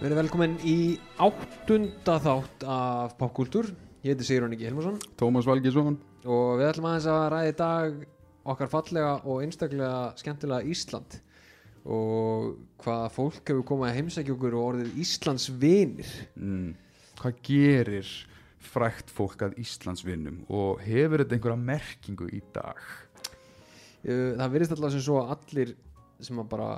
Verið velkomin í áttunda þátt af popkultúr. Ég heiti Sigrun Ingi Helmarsson Tómas Valgísson og við ætlum aðeins að ræða í dag okkar fallega og einstaklega skemmtilega Ísland og hvaða fólk hefur komið að heimsækja okkur og orðið Íslands vinir. mm. Hvað gerir frækt fólk að Íslandsvinnum og hefur þetta einhverja merkingu í dag? Uh, Það virðist alltaf sem svo að allir sem að bara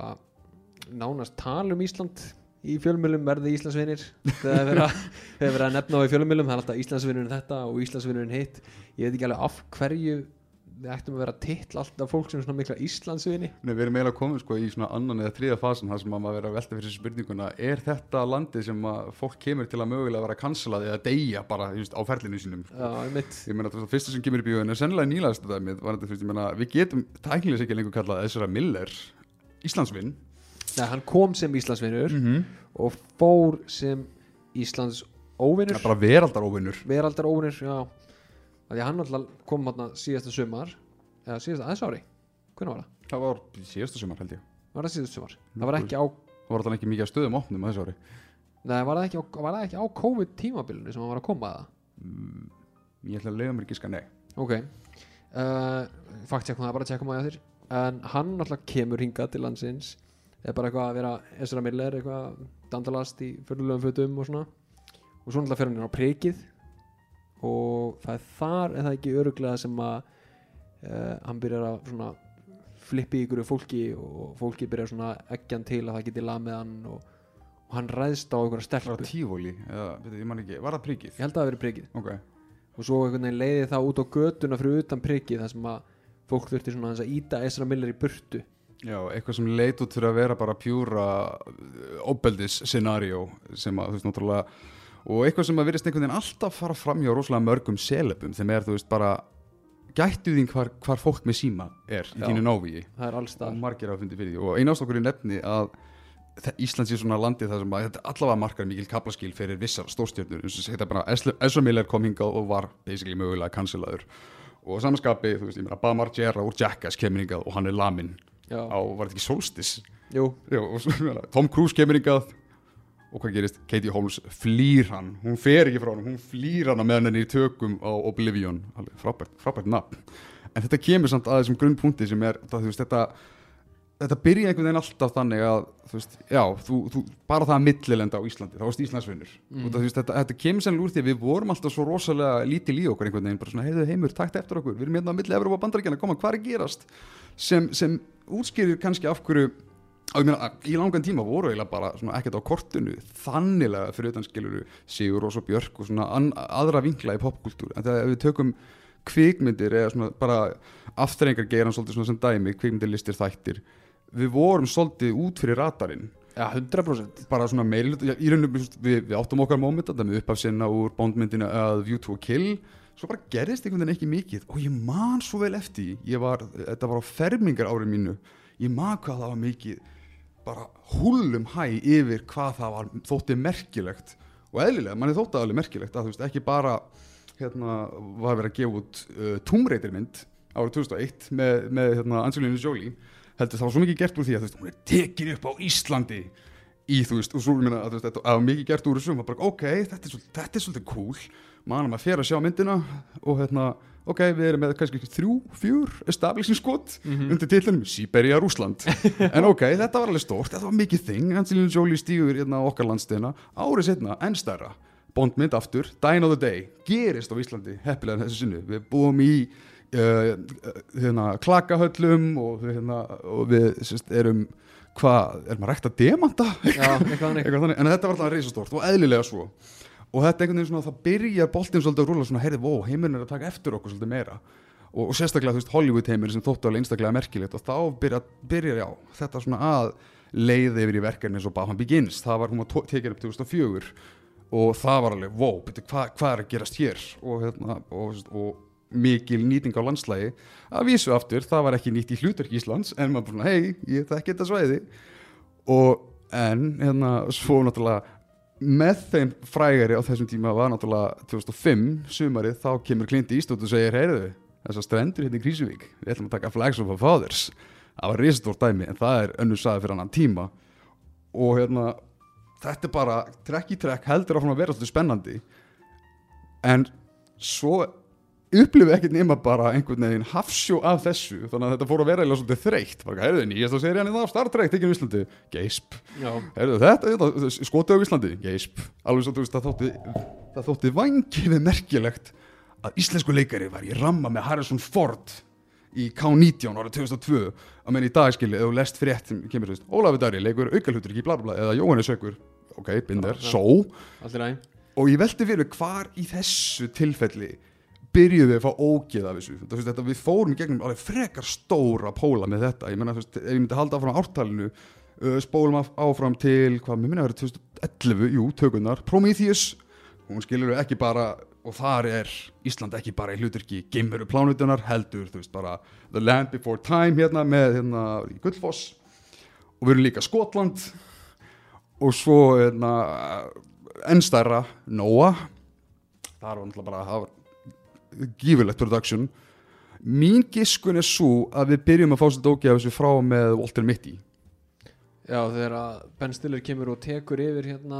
nánast tala um Ísland í fjölmjölum verði Íslandsvinir. Þegar þegar vera að nefna á í fjölmjölum það er alltaf Íslandsvinurinn þetta og Íslandsvinurinn hitt. Ég veit ekki alveg af hverju við ættum að vera titla alltaf fólk sem svona mikla Íslandsvini. Nei, við erum eiginlega komin sko í svona annan eða þriða fasin þar sem að maður vera að velta fyrir þessu spurninguna er þetta landið sem að fólk kemur til að mögulega vera kansalað eða deyja bara just, á ferlinu sínum? Sko? Já, einmitt. Ég meina það fyrsta sem kemur í bíóinu er sennilega nýlaðast var þetta fyrst, ég meina við getum tæknilega ekki lengur kallað Ezra Miller Íslandsvinn Nei, hann kom sem Íslandsvinur mm -hmm. og fór sem Íslands óvinur. Bara veraldaróvinnur veraldar óvinur, já því að hann alltaf kom hann síðasta sumar eða síðasta aðeins ári. Hvernig var það? Það var síðasta sumar held ég. Var það síðasta sumar? Það var ekki á Það var alltaf ekki mikið að stöðum opnum þessu ári. Nei, var það ekki á, það ekki á COVID tímabilinu sem hann var að koma að? Það? mm, Ég ætla að leiða mér gíska nei. Ok. Uh, Fakt tjekkum það, bara tjekkum það þér En hann alltaf kemur hingað til landsins eða bara eitthvað að vera Ezra Miller eitthvað dandalast í fyrirlegum fötum og svona. Og svo alltaf fyrir hann á prikið. Og það er þar en það ekki öruglega sem að uh, hann byrjar að svona flippi ykkur fólki og fólki byrjar svona eggjan til að það geti lamið hann og, og hann ræðst á ykkur Var stelpu það tífóli? Eða, veit, ég man ekki, var það príkið? ég held að það verið prikið. Ok, og svo einhvern veginn leiði það út á götuna fyrir utan prikið þar sem að fólk þurfti svona að íta Ezra Miller í burtu já, eitthvað sem leit út fyrir að vera bara pjúra óbeldis scenario sem að, þú veist, náttúrulega og eitthvað sem að virðist einhvern veginn alltaf fara fram hjá rosalega mörgum selebum þeim er, þú veist, bara gættu þín hvar, hvar fólk með síma er í Já. þínu návíi er og margir á fundi fyrir því. Og eina ástokkur í nefni að þe- Ísland sé svona landið þar sem að þetta allavega markar mikil kaplaskil fyrir vissar stórstjörnur. Eins og þetta bara Ezra Miller kom hingað og var basically mögulega cancelaður og samanskapi, þú veist, ég meina Bam Margera úr Jackass kemur hingað og hann er lamin á, var þetta ekki Solstis? jú, Já, og Tom Cruise kemur hingað og hvað gerist? Katie Holmes flýr hann, hún fer ekki frá hann hún flýr hann meðan henni í tökum á Oblivion, alveg frábært, frábært nafn en þetta kemur samt að þessum grunnpunkti sem er, það, veist, þetta þetta byrja einhvern veginn alltaf þannig að þú veist, já, þú, þú, bara það að millilenda á Íslandi, þá varst Íslandsvinnur Mm. mm. veist, þetta, þetta kemur sennilega úr því að við vorum alltaf svo rosalega lítil í okkur einhvern veginn, bara svona, heiðu heimur, takt eftir okkur við erum hérna á milli Evrópa bandarækjana, koma, hvað er gerast sem, sem útskýrir kannski af hverju meina, í langan tíma voru eiginlega bara ekkert á kortinu þannilega fyrir utan skiluru Sigur og Björk og svona aðra vinkla í popkultúr en þegar við tökum kvikmyndir eða svona bara afturrengar geiran svolítið svona sem dæmi, kvikmyndir listir þættir við vorum svolítið út fyrir radarinn. Já, 100% bara svona já, í rauninu við, við áttum okkar móment að það með upphafsinna úr bóndmyndina að View to a Kill svo bara gerðist einhvern veginn ekki mikið. Og ég man svo vel eftir ég var, þetta var á fermingar árið mínu ég man hvað það var mikið bara húlum hæ yfir hvað það var þótti merkilegt. Og eðlilega, manni þótti það alveg merkilegt að þú veist, ekki bara hérna, var verið að gefa út uh, Tomb Raider mynd árið 2001 með, með hérna, Angelina Jolie heldur það var svo mikið gert úr því að þú veist, hún er tekin upp á Íslandi í þú veist, og svo meina að veist, þetta var mikið gert úr þessu og maður bara, ok, þetta er, svolítið, þetta er svolítið cool manum að fer að sjá myndina og hérna, ok, við erum með kannski þrjú, fjúr establishing skot undir titlinum Sýberia Rúsland en ok, þetta var alveg stórt, þetta var mikið þing Angelina Jolie stígur hérna á okkar landsteina árið setna, enn stærra. Bondmynd aftur, Dine of the Day gerist á Íslandi, heppilega þessu sinni. Við búum í uh, hérna, klakahöllum og, hérna, og við sérst, erum hvað, erum að rekta demanta? Já, eitthvað þannig. Eitthvað þannig, en þetta var alltaf reisastórt og eðlilega svo og þetta einhvern veginn svona, það byrjar boltinn svolítið að rúla svona, heyrði, ó, heimurinn er að taka eftir okkur svolítið meira. Og, og sérstaklega, þú veist, Hollywood heimurinn sem þóttu alveg einstaklega merkilegt og þá byrjar, byrjar já, þetta svona að leiði yfir í verkefni eins og Batman Begins, það var hún að tekja upp 2004 og það var alveg, wow, betur, hvað hva er að gerast hér? Og, hérna, og, og mikil nýting á landslægi að vísu aftur, það var ekki nýtt í hlutverk Íslands en maður bara, hei, ég þekki þetta svæði. Og en hérna, svo náttúrulega með þeim frægari á þessum tíma var náttúrulega 2005 sumarið, þá kemur Clint Eastwood og segir, heyrðu, þessar strendur hérna í Krísuvík, við ætlum að taka Flags of our Fathers. Það var risastórt dæmi, en það er önnur saði fyrir annan tíma. Og hérna þetta er bara trekk í trekk heldur áfram að vera svolítið spennandi. En svo upplifið ekkert nema bara einhvern veginn hafsjó af þessu þannig að þetta fór að vera eiginlega svolítið þreytt. Bara, heyrðu, nýjast að segja hann í það Star Trek tekinu í Íslandi, geisp. Heyrðu, þetta, þetta skotið á Íslandi, geisp. Alveg svo, þú veist, það þótti það þótti vangið merkilegt að íslensku leikari var í ramma með Harrison Ford í K-19 árið 2002 að menn í dagskili eða lest frétt sem kemur, þú veist, Ólafur Dari leikur aukalhutur ekki bla bla bla eða Jóhannes Sökur ok, binder, ræði og ég velti fyrir hvar í þessu tilfelli byrjuðum við að fá ógeð af þessu. Þetta, þetta, við fórum gegnum alveg frekar stóra póla með þetta. Ég menna, ef ég myndi halda áfram ártalinu uh, spólum áfram til hvað mér minna að vera 2011, jú, tökunar Prometheus, hún skilur ekki bara og þar er Ísland ekki bara í hluturki geimveru plánutunar heldur, þú veist, bara The Land Before Time hérna með hérna í Gullfoss. Og við erum líka Skotland. Og svo hérna ennstæra Noah það var náttúrulega bara það var gífurlegt production. Mín giskun er svo að við byrjum að fá sér dóki af þessu frá með Walter Mitty. Já, þegar að Ben Stiller kemur og tekur yfir hérna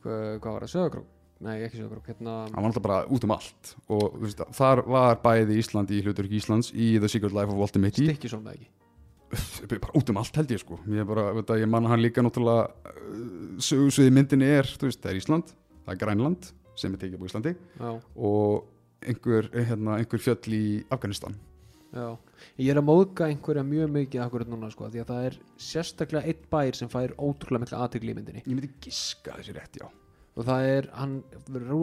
hvað, hvað var það, Söðakró? Nei, ekki Söðakró, hérna hann var náttúrulega bara út um allt og veist, þar var bæði Ísland í hluturki Íslands í The Secret Life of Walter Mitty. Stikkisson með ekki? Bara út um allt held ég sko. Ég, bara, veit ég manna hann líka náttúrulega sögursviði myndinni er, veist, það er Ísland það er Grænland sem er tekið upp á Íslandi Já, og einhver, hérna, einhver fjöll í Afganistan. Já. Ég er að móðga einhverja mjög mikið akkurat núna sko, því að það er sérstaklega einn bær sem fær ótrúlega mikla aðtökli í myndinni. Ég myndi giska þessi rétt, já. Og það er, hann,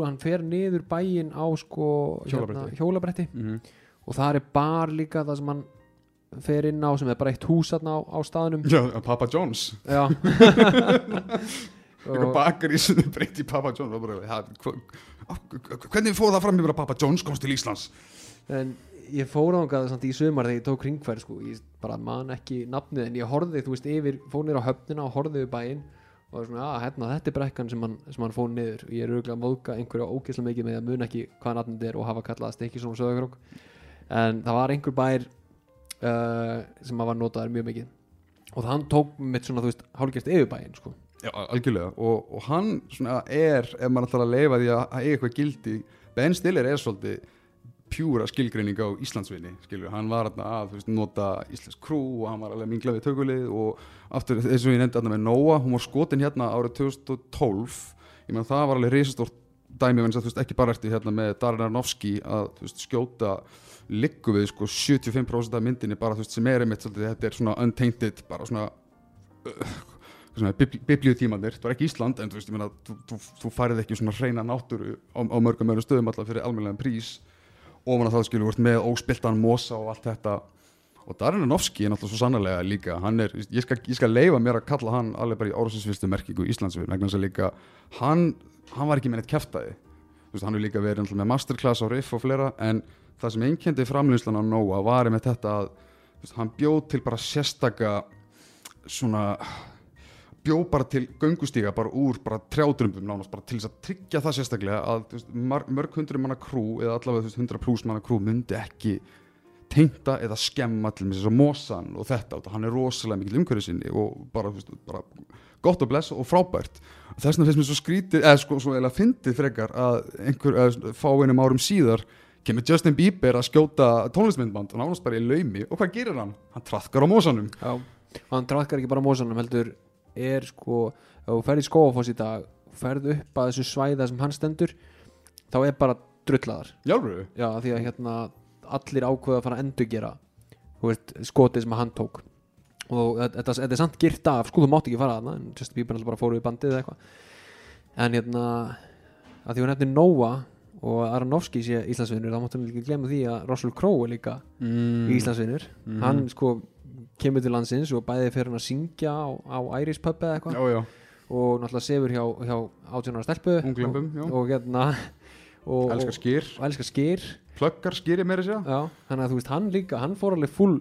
hann fer niður bæinn á sko Hjólabretti. hjólabretti. Mm -hmm. og það er bar líka það sem hann fer inn á sem er bara eitt hús á, á staðnum. Já, Papa John's. Já Eitthvað bakar í sem breyti Papa á- Hvernig fóð það fram yfir að Papa John's komst til Íslands? En ég fór ángað í sumar þegar ég tók ringfæri sko, ég bara man ekki nafnið en ég horfði, þú veist, yfir fór niður á höfnina og horfði yfir bæinn og svona, að hérna, þetta er brekkan sem hann, sem hann fór niður og ég er auðvitað að móðga einhverja ógeðslega mikið með að mun ekki hvað nafnið er og hafa kallað stekki svona söðagrók en það var einhver bær uh, sem að var notaður mjög mikið og það hann tók mitt svona, þú veist, hálfgerst yfir bæinn sko. Já, algjörlega. Og, og hann er, ef maður ætlar að leifa því að að eiga eitthvað gildi Ben Stiller er svolítið pjúra skilgreining á Íslandsvinni skilur, hann var að veist, nota Íslands krú og hann var alveg mingla við tökulið og aftur eins og ég nefndi þarna með Nóa hún var skotin hérna árið 2012 ég meðan það var alveg reisastórt dæmi þess að þú veist ekki bara ertu hérna með Darren Aronofsky að veist skjóta liggu við sko 75% af myndinni bara þú veist sem er einmitt svolítið þetta er svona untainted bara svona biblíutímanir, það var ekki Ísland en þú veist, ég meina, þú, þú, þú færið ekki svona hreina náttúru á, á mörgum mörgum stöðum alltaf fyrir almennlega prís. Og mann að það skilur vart með óspiltan mosa og allt þetta. Og Darren Aronofsky er náttúrulega svo sannarlega líka hann er, ég skal, ég skal leifa mér að kalla hann alveg bara í orðsinsvistu merkingu Íslandsvið vegna þess að líka, hann hann var ekki með neitt kæftæði þú veist, hann er líka verið með masterclass á riff og fleira en það sem einkendi framlýslan á Nóa var með þetta að þú veist, hann bjóð til bara sérstaka svona bjó bara til göngustíga bara úr bara trjádrumbum nánast bara til þess að tryggja það sérstaklega að veist, mörg hundru manna krú eða allavega hundra pluss manna krú myndi ekki teinta eða skemma til þess að mosan og þetta og hann er rosalega mikil umhverju sinni og bara, veist, bara gott og bless og frábært þess vegna finnst mér svo skrítið eða sko svo eða fyndið frekar að einhver eða, fá einum árum síðar kemur Justin Bieber að skjóta tónlistmyndband og nánast bara í laumi og hvað gerir hann? Hann traðkar á mosanum Já, hann traðkar ekki bara mósanum heldur er sko, ef þú ferð í skóafoss í dag ferð upp að þessu svæða sem hann stendur þá er bara drullaðar Jálfur? Já, því að hérna allir ákveða að fara að endurgera þú veist, skotið sem hann tók og þetta, er samt girt af sko þú mátt ekki fara þarna en Justin Bieber bara fóru í bandið eða eitthvað en hérna að því hún nefnir Nóa og Aronofsky sé Íslandsvinnur þá máttum við ekki glemma því að Russell Crowe er líka Mm. Íslandsvinnur Mhm. hann sko kemur til landsins og bæði fyrir hann að syngja á, á Irish pub eða eitthvað. Og náttúrulega sefur hjá, hjá 18 ára stelpu. Unglömbum, og, og hérna og, elskar skýr elskar skýr Pluggar skýri meira sér þannig að þú veist hann líka, hann fór alveg full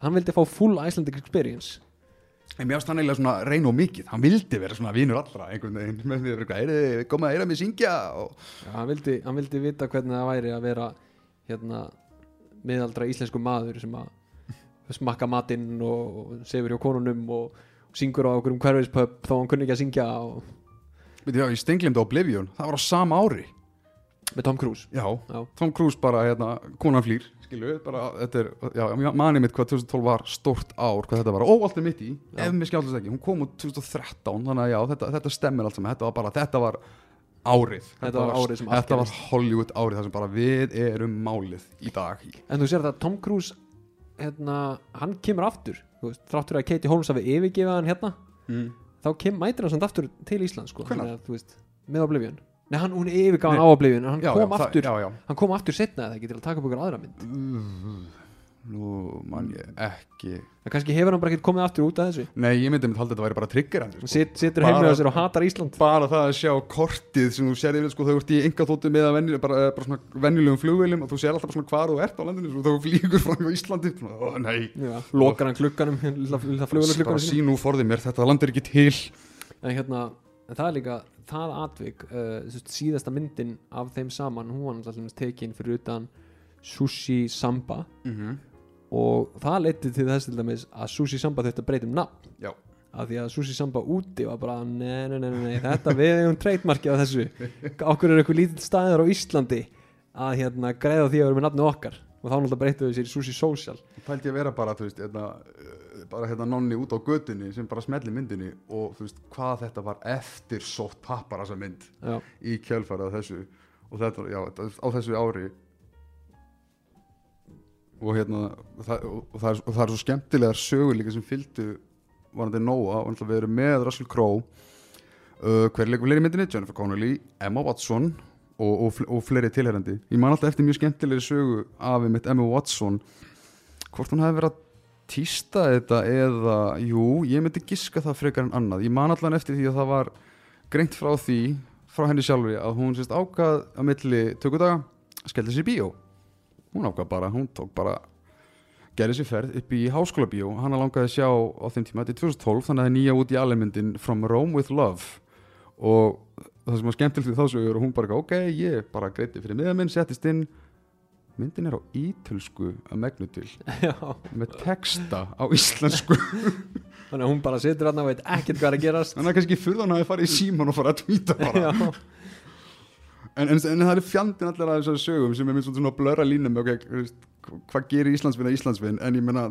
hann vildi fá full Icelandic experience. En mér ást hann eiginlega svona reyna og mikið. Hann vildi vera svona vinur allra einhvern veginn. Með því að vera eitthvað, koma að eira mig syngja. Og... já, hann, vildi, hann vildi vita hvernig það væri að vera hérna miðaldra íslensku maður sem að smakka matinn og, og sefur hjá konunum og, syngur á okkur um hverfispöp þó hann kunni ekki að syngja og, já, ég stenglimdi Oblivion, það var á sama ári. Með Tom Cruise. Já, Já. Tom Cruise bara, hérna, konan flýr. Skilu, bara, þetta er, já, manið mitt hvað 2012 var stórt ár, hvað þetta var Ó, allt er mitt í, Já. ef mér skjálfast ekki Hún kom út 2013, þannig að já, þetta, þetta stemmir allt saman. Þetta var bara, þetta var árið. Þetta var árið Þetta var. Hollywood árið, það sem bara við erum málið í dag. En þú sér það Tom Cruise hérna, hann kemur aftur veist, þráttur að Katie Holmes hafi yfirgefið hann hérna mm. þá kem, mætir hann samt aftur til Ísland sko, Hvenær? Að, þú veist, með Oblivion. Nei, hann, hún yfirgaf hann á Oblivion en hann Já, kom já, það- aftur Já, já. hann kom aftur setna eða ekki til að taka upp ykkur aðra mynd Nú man ég ekki. En kannski hefur hann bara ekki komið aftur út af þessu? Nei, ég myndi að halda að þetta væri bara trigger hann hann sit, situr Bara- heimlega sér og hatar Ísland. bara það að sjá kortið sem þú sér yfir sko, þú ert í enga þóttu með að venju, bara, bara svona venjulegum flugveilum og þú sér alltaf svona hvar þú ert á landinu og þú flýgur fram á Íslandi svona, ó, nei, Já, lokar hann klukkanum bara sín úr forðið mér þetta land er ekki til. En hérna, en það er líka það atvik, uh, veist, síðasta myndin af þeim saman, hún var náttúrulega tekin fyrir utan Sushi Samba. Mm -hmm. Og það leiti til þess til dæmis að Sushi Samba þurfti að breyta um nafn. Já, af því að Sushi Samba úti var bara nei, nei, nei, nei, þetta við hefum treytmarkið á þessu. Okkur er eitthvað lítill staður á Íslandi að hérna greiða því að vera með nafni okkar. Og þá náttúrulega breyttu við sér í Sushi Social. Pældi ég að vera bara, þú veist, hérna, uh, bara hérna nonni út á götunni sem bara smelli myndinni og þú veist, hvað þetta var eftir sótt pappar þessa mynd já, í kjölfærið þessu. Og þetta, já, á þessu ári og hérna og það, og, það, er, og það er svo skemmtilegar sögur líka sem fylgdu varandi Nóa og við erum með Russell Crowe uh, hver leikur fleiri í myndinni, Jennifer Connelly, Emma Watson og, og, og fleiri tilherrandi ég man alltaf eftir mjög skemmtilegri sögu af mitt Emma Watson. Hvort hún hefði verið að týsta þetta eða, jú, ég myndi giska það frekar en annað, ég man allan eftir því að það var greint frá því frá henni sjálfri að hún sérst ákvað á milli tökudaga, skelldi sér bíó hún ákvað bara, hún tók bara gerði sér ferð upp í háskóla bíó hann langaði að sjá á þeim tíma, þetta er 2012 þannig að það er nýja út í alvegmyndin From Rome with Love. Og það sem var skemmtilegt þá sögur og hún bara, ok, ég bara greiti fyrir miða minn, settist inn. Myndin er á ítölsku að megnu til já. með texta á íslensku. Þannig að hún bara situr hann og veit ekkert hvað er að gerast. Þannig að kannski furðan hafi farið í síman og farið að tvíta bara. Já, en, en, en það er fjandinn allir að þessari sögum sem er mynd svona blöra línum okay, hvað gerir Íslandsvinn að Íslandsvinn en ég menna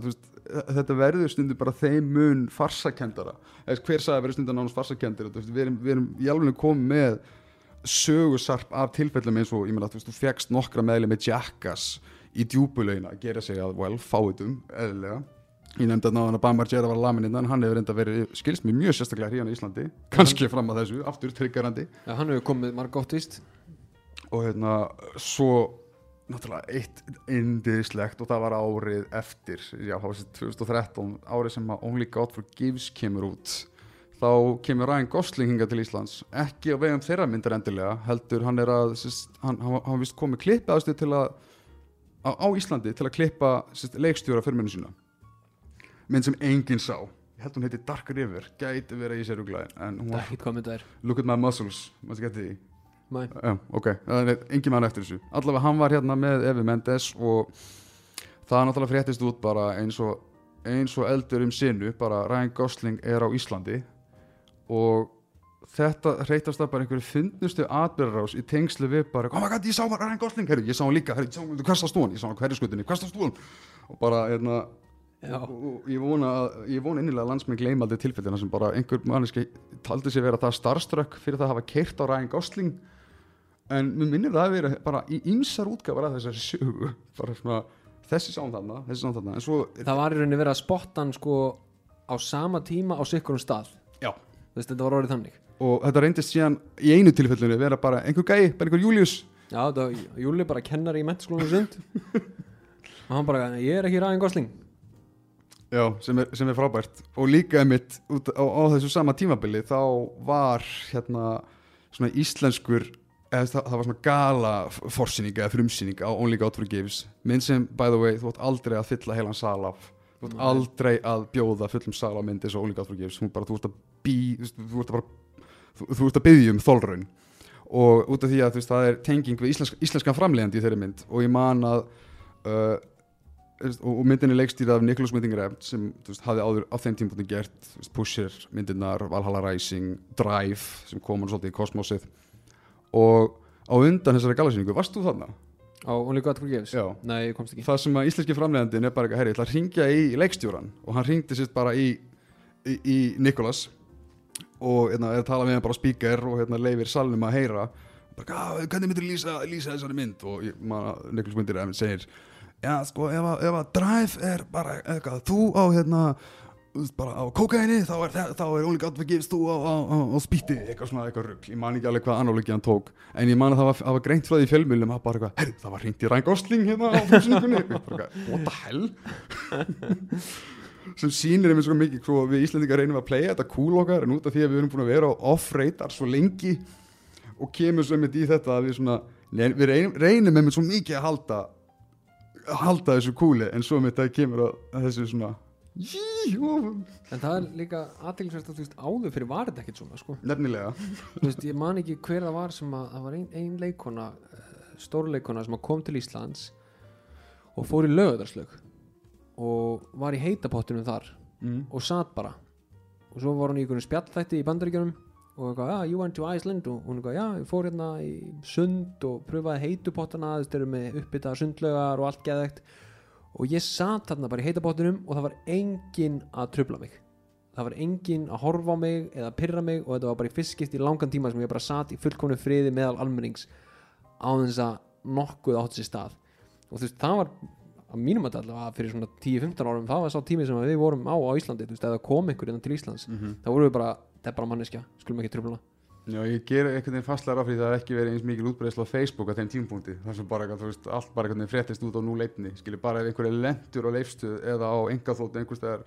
þetta verður stundu bara þeim mun farsakendara Eða, hver sagði að verður stundu nánast farsakendir veist, við, erum, við erum í alveg komið með sögusarp af tilfellum eins og ég menna þú fegst nokkra meðli með Jackass í djúbulegina að gera sig að well, fáitum, eðlilega. Ég nefndi að náðan að Bamar Gera var lamin innan hann hefur reynda verið, skilst mér mjög sérstaklega hérna í Íslandi. Kannski fram að þessu, aftur tryggarandi. Já, hann hefur komið marg gott víst og hérna svo náttúrulega eitt indislegt og það var árið eftir já, það var þessi 2013 árið sem að Only God Forgives kemur út. Þá kemur Ryan Gosling hinga til Íslands. Ekki á vegum þeirra myndir endilega heldur hann er að sérst, hann, hann, hann vist komið klippa aðstöð til að á, á Íslandi til að klippa sérst, leikstjóra fyrir minni sína mynd sem enginn sá. Ég held hún heiti Dark River, gæti verið í sér uglaði en hún það var ekkert hvað mynd það er Look at my muscles, maður geti því Já, ok, engin mann eftir þessu. Allavega hann var hérna með Evi Mendes og það náttúrulega fréttist út bara eins og, eins og eldur um sinu, bara Ryan Gosling er á Íslandi og þetta reytast það bara einhverju fyndnustu atbyrðarás í tengslu við bara, oh my god, ég sá bara Ryan Gosling. Herru, ég sá hann líka, herru, ég sá hann hversta stúan ég sá hann hverju skutinni, hversta stúan og bara, hérna og, ég vona, að- ég vona innilega að landsmenn gleyma aldrei tilfellina sem bara einhver manneski taldi sér vera það starströkk fyrir það að hafa keirt á Ryan Gosling en mér minnir það að vera bara í ýmsar útgáfar af þessari sögu. Bara svona, þessi sá hann þarna þessi sá hann þarna, svo það var í rauninni verið að spotta hann sko á sama tíma á sikkurum stað. Já, Þú veist, þetta var orðið þannig. Og þetta reyndist síðan í einu tilfellinu vera bara einhver gæi, bara einhver Július já, þetta var Júli bara kennari í mentaskólanum sund. Og hann bara, ég er ekki ræðin gosling. Já, sem, er, sem er frábært. Og líka einmitt út á, á þessu sama tímabili þá var hérna svona íslenskur eða það, það var svona gala forsýning eða frumsýning á Only God Forgives. Minn sem, by the way, þú átt aldrei að fylla heilan sal af. Þú Nei. aldrei að bjóða fullum sal á myndi og Only God Forgives. Bara, þú ert að bí þú, ert að að byggja um þólraun og út af því að þú veist, það er tenging við íslensk, íslenskan framlegandi í þeirri mynd og ég man að uh, og, myndin er leikstýrið af Nicholas Winding Refn sem veist, hafði áður á þeim tímpúti gert Pusher, myndirnar, Valhalla Rising Drive sem kom hann svolítið í kosmosið og á undan þessari galasýningu, varst þú þarna? á Only God Forgives? Já. nei, ég komst ekki. Það sem að íslenski framleiðandinn er bara eitthvað, herri, ég ætla að ringja í leikstjóran og hann ringdi sérst bara í, í, í Nikolas og hérna, er að tala við hann bara á speaker og hérna, leifir salnum að heyra. Bara, "Hvað- hvernig myndir lýsa, lýsa þessari mynd? Og Nikolas myndir segir já, sko, ef að, ef að Drive er bara eitthvað, þú á hérna bara á kókaini þá er, þá er Only God Forgives þú á, á, á, á spýtti eitthvað svona eitthvað rugg ég man ekki alveg hvað análögi hann tók en ég man að það var, var greint frá því fjölmjölum að bara eitthvað, herru, það var hringt í Ryan Gosling hérna á fjómsningunni what the hell? Sem sýnir einmitt svo mikið svo við Íslandingar reynum að playa þetta cool okkar en út af því að við erum búin að vera á off-radar svo lengi og kemur svo einmitt í þetta að við svona við reynum, reynum einmitt svo mikið að halda halda þessu cooli en svo einmitt að kemur að, þessu svona en það er líka aðtilsvært að þú veist áður fyrir var þetta ekkert svona sko. nefnilega. Veist, ég man ekki hver það var sem að það var ein, ein leikona stórleikona sem kom til Íslands og fór í lögudarslög og var í heitapottunum þar mm. og satt bara. Og svo var hún í einhvern spjallþætti í bandaríkjunum og eitthvað, já, you went to Iceland? Og hún eitthvað, já, ég fór hérna í sund og pröfaði heitupottana þeir eru með uppbyttaða sundlögar og allt geðægt og ég satt þarna bara í heitapottunum og það var enginn að trubla mig. Það var enginn að horfa á mig eða pyrra mig og þetta var bara í fyrstskipt í langan tíma sem ég bara satt í fullkomnu friði meðal almennings á þess að nokkuð átt sér stað. Og þú veist, það var að mínum að allavega fyrir svona 10-15 árum það var sá tími sem við vorum á á Íslandi þú veist, eða kom einhver innan til Íslands Mm þá vorum við bara, þetta er bara manneskja, skulum ekki tröfla Já, ég ger einhvern veginn fastlega ráð fyrir það að ekki verið eins mikil útbreysla á Facebook á þeim tímpunkti þar sem bara, þú veist, allt bara einhvern veginn fréttist út á nú leitni skilur bara ef einhver er lendur á leifstuð eða á engaþóttu einhverstaðar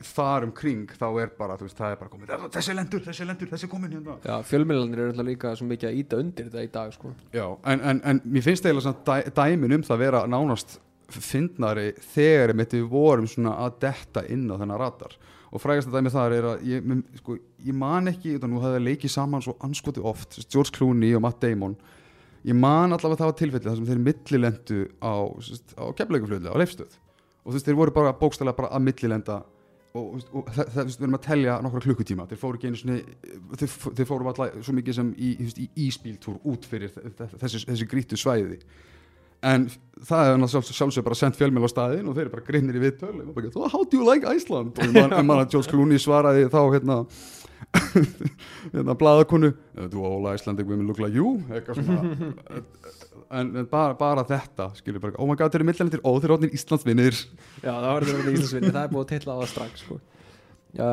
þar um kring þá er bara, þú veist, það er bara komið "Ah, þessi lendur, þessi lendur, þessi komin hérna Já, fjölmiðlanir eru alltaf líka svo mikið að íta undir þetta í dag sko. Já, en, en, en mér finnst eiginlega svona dæ, dæmin um það að vera nánast fyndnari þegar við vorum svona að detta inn á þennan radar og frægasta dæmi þar er að ég, sko, ég man ekki, þannig nú hefði leikið saman svo anskoti oft, George Clooney og Matt Damon. Ég man allavega það var tilfelli þar sem þeir millilendu á, á keflauguflöðlega, á leifstöð og þú veist, þeir voru bara bókstælega bara að millilenda og, og, það, það, við erum að telja nokkra klukkutíma, þeir fóru ekki einu svona þeir, þeir fóru alltaf svo mikið sem í, í, í íspíltúr út fyrir þessi, þessi grítu svæði en það er sjálf, sjálfsög bara sendt fjölmjöl á staðin og þeir eru bara grinnir í viðtöl. Og bara, "So how do you like Iceland? Og ég man, að George Clooney svaraði þá hérna hérna blaðakonu do all Icelandic women look like you? Eitthvað svona. En, en bara, bara þetta skilur bara, oh my god þeir eru millendir, ó þeir eru orðnir Íslandsvinnir Já, það var þetta Íslandsvinni, það er búið að tilla á það strax sko. Já,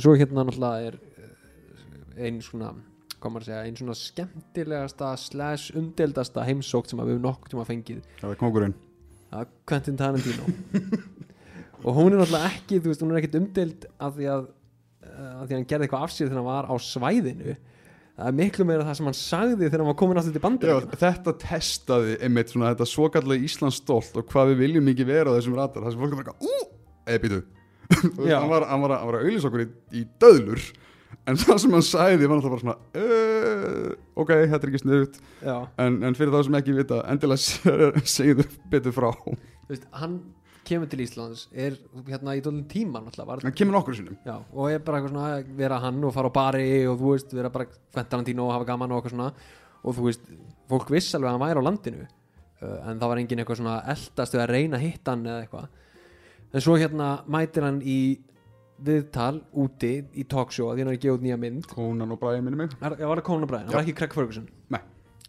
svo hérna náttúrulega er eh, ein svona hvað maður að segja, ein svona skemmtilegasta slash umdeldasta heimsókt sem að við höfum nokkuð tíma fengið. Það er kongurinn að Quentin Tarantino. Og hún er náttúrulega ekki þú veist, hún er ekkit umdeld af því að af því að hann gerði eitthvað af sér þegar hann var á svæðinu. Það er miklu meira það sem hann sagði þegar hann var komin aftur til Já, bandir þetta testaði einmitt svona þetta svokallega Íslands stolt og hvað við viljum ekki vera á þessum radar. Það sem fólk er bara, ú, eða býtu Já. hann var, að- að auðlýsa okkur í, í döðlur en það sem hann sagði var náttúrulega bara svona uh, ok, þetta er ekki sniðut en, en fyrir þá sem ekki vita endilega se- segðu betur frá. Veist, hann kemur til Íslands er hérna í dólum tíma náttúrulega var, hann kemur nokkur sinnum. Já, og er bara eitthvað svona að vera hann og fara á bari og þú veist, vera bara Quentin Tarantino og hafa gaman og eitthvað svona. Og þú veist, fólk viss alveg að hann væri á landinu uh, en það var engin eitthvað svona eldast við að reyna að hitta hann eða eitthvað. En svo hérna mætir hann í viðtal úti í talkshow að því hann er að gefa út nýja mynd. Conan og Brian minni mig. Já, var það Conan O'Brien, það var ekki Craig Ferguson? Nei.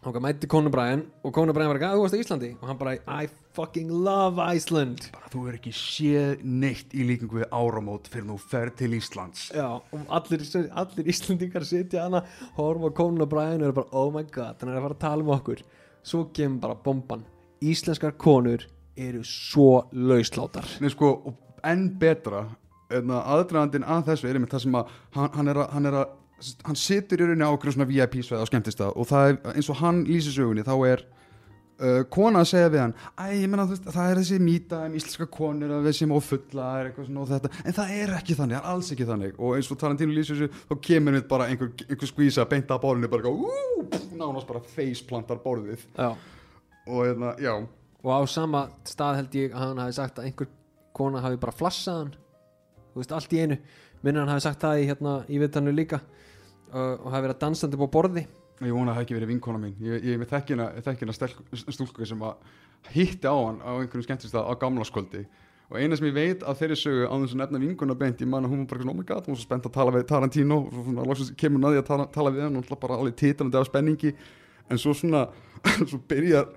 ok, mæti Conan O'Brien og Conan O'Brien var ekki að þú varst á Íslandi. Og hann bara, I fucking love Iceland. Bara þú er ekki séð neitt í líkingu við áramót fyrir þú fer til Íslands. Já, og allir, allir Íslandingar sitja hana, horfa á Conan O'Brien og eru bara, oh my god, hann er að fara að tala um okkur. Svo kemur bara bomban. Íslenskar konur eru svo lauslátar. Nei, sko, og enn betra aðdragandinn að þessu er einmitt það sem að hann, hann er að, hann er að hann situr í rauninni á okkur svona VIP sveið á skemmtistað og það er eins og hann lýsir sögunni þá er uh, kona að segja við hann menna veist, það er þessi mýta um íslenska konur að við og þetta, en það er ekki þannig, það er alls ekki þannig. Og eins og Tarantino lýsir þessu þá kemur við bara einhver, einhver skvísa beint að borðinu bara, nánast bara faceplantar borðið. Já, og hérna, og á sama stað held ég að hann hafi sagt að einhver kona hafi bara flassað hann. þú veist, allt í einu. Minnir hann hafi sagt það í, hérna, í viðtannu líka. Uh, og hafi verið dansandi upp á borði. Ég vona að það hafi ekki verið vinkona mín. Ég, er með þekkina, stúlku sem að hitti á hann á einhverjum skemmtistað á gamlaskvöldi og eina sem ég veit að þeirri sögu á þess að nefna vinkona beint ég man að hún var bara oh my god, hún var svo spennt að tala við Tarantino. Og svo svona, loksins kemur hún að að tala, tala við hann og hún bara alveg titrandi af spenningi. En svo svona, svo byrjar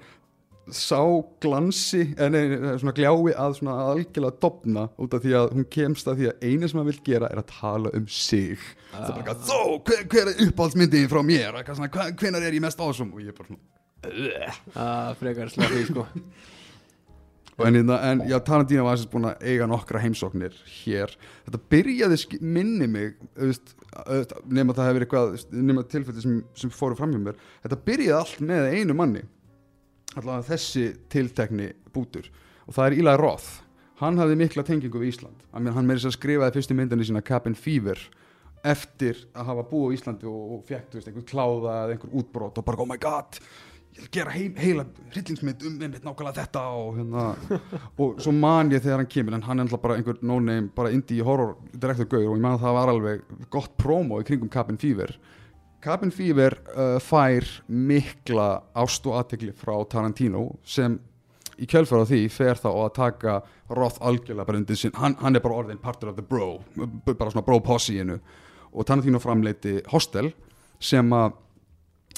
sá glansi en nei, nei, svona gljái að svona algjörlega dopna út af því að hún kemst að því að eina sem hann vil gera er að tala um sig. Það er bara þó, hver, hver er uppáhaldsmyndin frá mér, hvenær er ég mest ásum og ég er bara svona að frekar slappi sko. En, hérna, en já, Tarantino var þess búin að eiga nokkra heimsóknir hér. Þetta byrjaði minni mig auðvist, nema það hefur eitthvað nema tilfelli sem, sem fóru fram hjá mér. Þetta byrjaði allt með einu manni allavega þessi tiltekni bútur. Og það er Eli Roth. Hann hafði mikla tengingu við Ísland. Hann, meiri sér að skrifaði fyrstu myndinni sína Cabin Fever eftir að hafa búið á Íslandi og, og fekk þú veist, einhver kláða eða einhver útbrot og bara oh my god ég vil gera heim, heila hryllingsmynd um einmitt nákvæmlega þetta og hérna. Og svo man ég þegar hann kemur en hann er alltaf bara einhver no-name, bara indie horror direktor gauður og ég man að það var alveg gott promo í kringum Cabin Fever Cabin Fever uh, fær mikla ást og aðtekli frá Tarantino sem í kjölfara því fer þá að taka Roth algjörlega bara undir sinn hann, hann er bara orðin partur of the bro bara svona bro posse-inu og Tarantino framleiti Hostel sem að